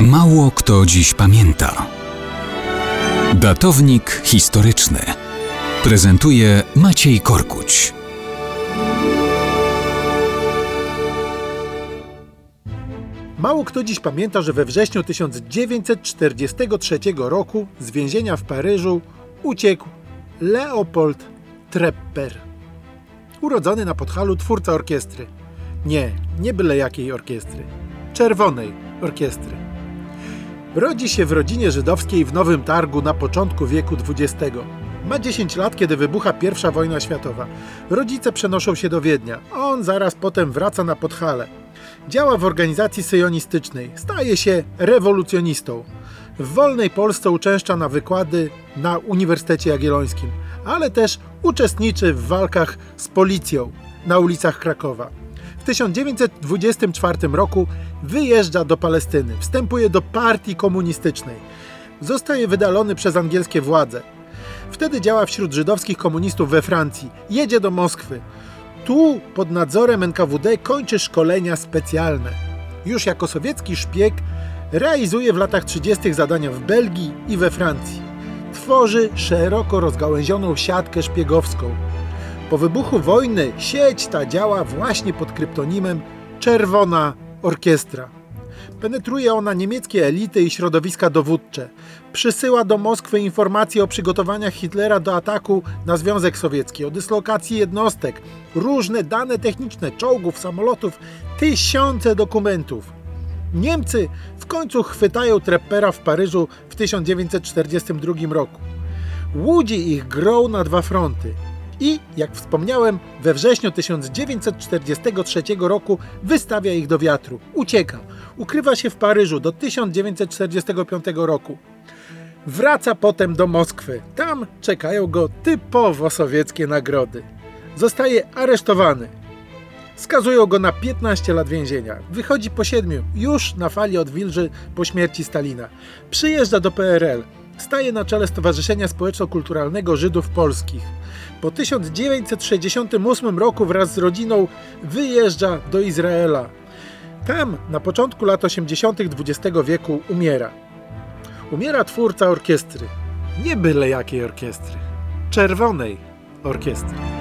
Mało kto dziś pamięta. Datownik historyczny prezentuje Maciej Korkuć. Mało kto dziś pamięta, że we wrześniu 1943 roku z więzienia w Paryżu uciekł Leopold Trepper. Urodzony na Podhalu twórca orkiestry. Nie, nie byle jakiej orkiestry. Czerwonej orkiestry. Rodzi się w rodzinie żydowskiej w Nowym Targu na początku wieku XX. Ma 10 lat, kiedy wybucha I wojna światowa. Rodzice przenoszą się do Wiednia, a on zaraz potem wraca na Podhale. Działa w organizacji syjonistycznej, staje się rewolucjonistą. W wolnej Polsce uczęszcza na wykłady na Uniwersytecie Jagiellońskim, ale też uczestniczy w walkach z policją na ulicach Krakowa. W 1924 roku wyjeżdża do Palestyny, wstępuje do partii komunistycznej. Zostaje wydalony przez angielskie władze. Wtedy działa wśród żydowskich komunistów we Francji. Jedzie do Moskwy. Tu pod nadzorem NKWD kończy szkolenia specjalne. Już jako sowiecki szpieg realizuje w latach 30. zadania w Belgii i we Francji. Tworzy szeroko rozgałęzioną siatkę szpiegowską. Po wybuchu wojny sieć ta działa właśnie pod kryptonimem Czerwona Orkiestra. Penetruje ona niemieckie elity i środowiska dowódcze. Przysyła do Moskwy informacje o przygotowaniach Hitlera do ataku na Związek Sowiecki, o dyslokacji jednostek, różne dane techniczne, czołgów, samolotów, tysiące dokumentów. Niemcy w końcu chwytają Treppera w Paryżu w 1942 roku. Łudzi ich grą na dwa fronty. I, jak wspomniałem, we wrześniu 1943 roku wystawia ich do wiatru. Ucieka. Ukrywa się w Paryżu do 1945 roku. Wraca potem do Moskwy. Tam czekają go typowo sowieckie nagrody. Zostaje aresztowany. Skazują go na 15 lat więzienia. Wychodzi po siedmiu, już na fali odwilży po śmierci Stalina. Przyjeżdża do PRL. Staje na czele Stowarzyszenia Społeczno-Kulturalnego Żydów Polskich. Po 1968 roku wraz z rodziną wyjeżdża do Izraela. Tam na początku lat 80. XX wieku umiera. Umiera twórca orkiestry. Nie byle jakiej orkiestry. Czerwonej orkiestry.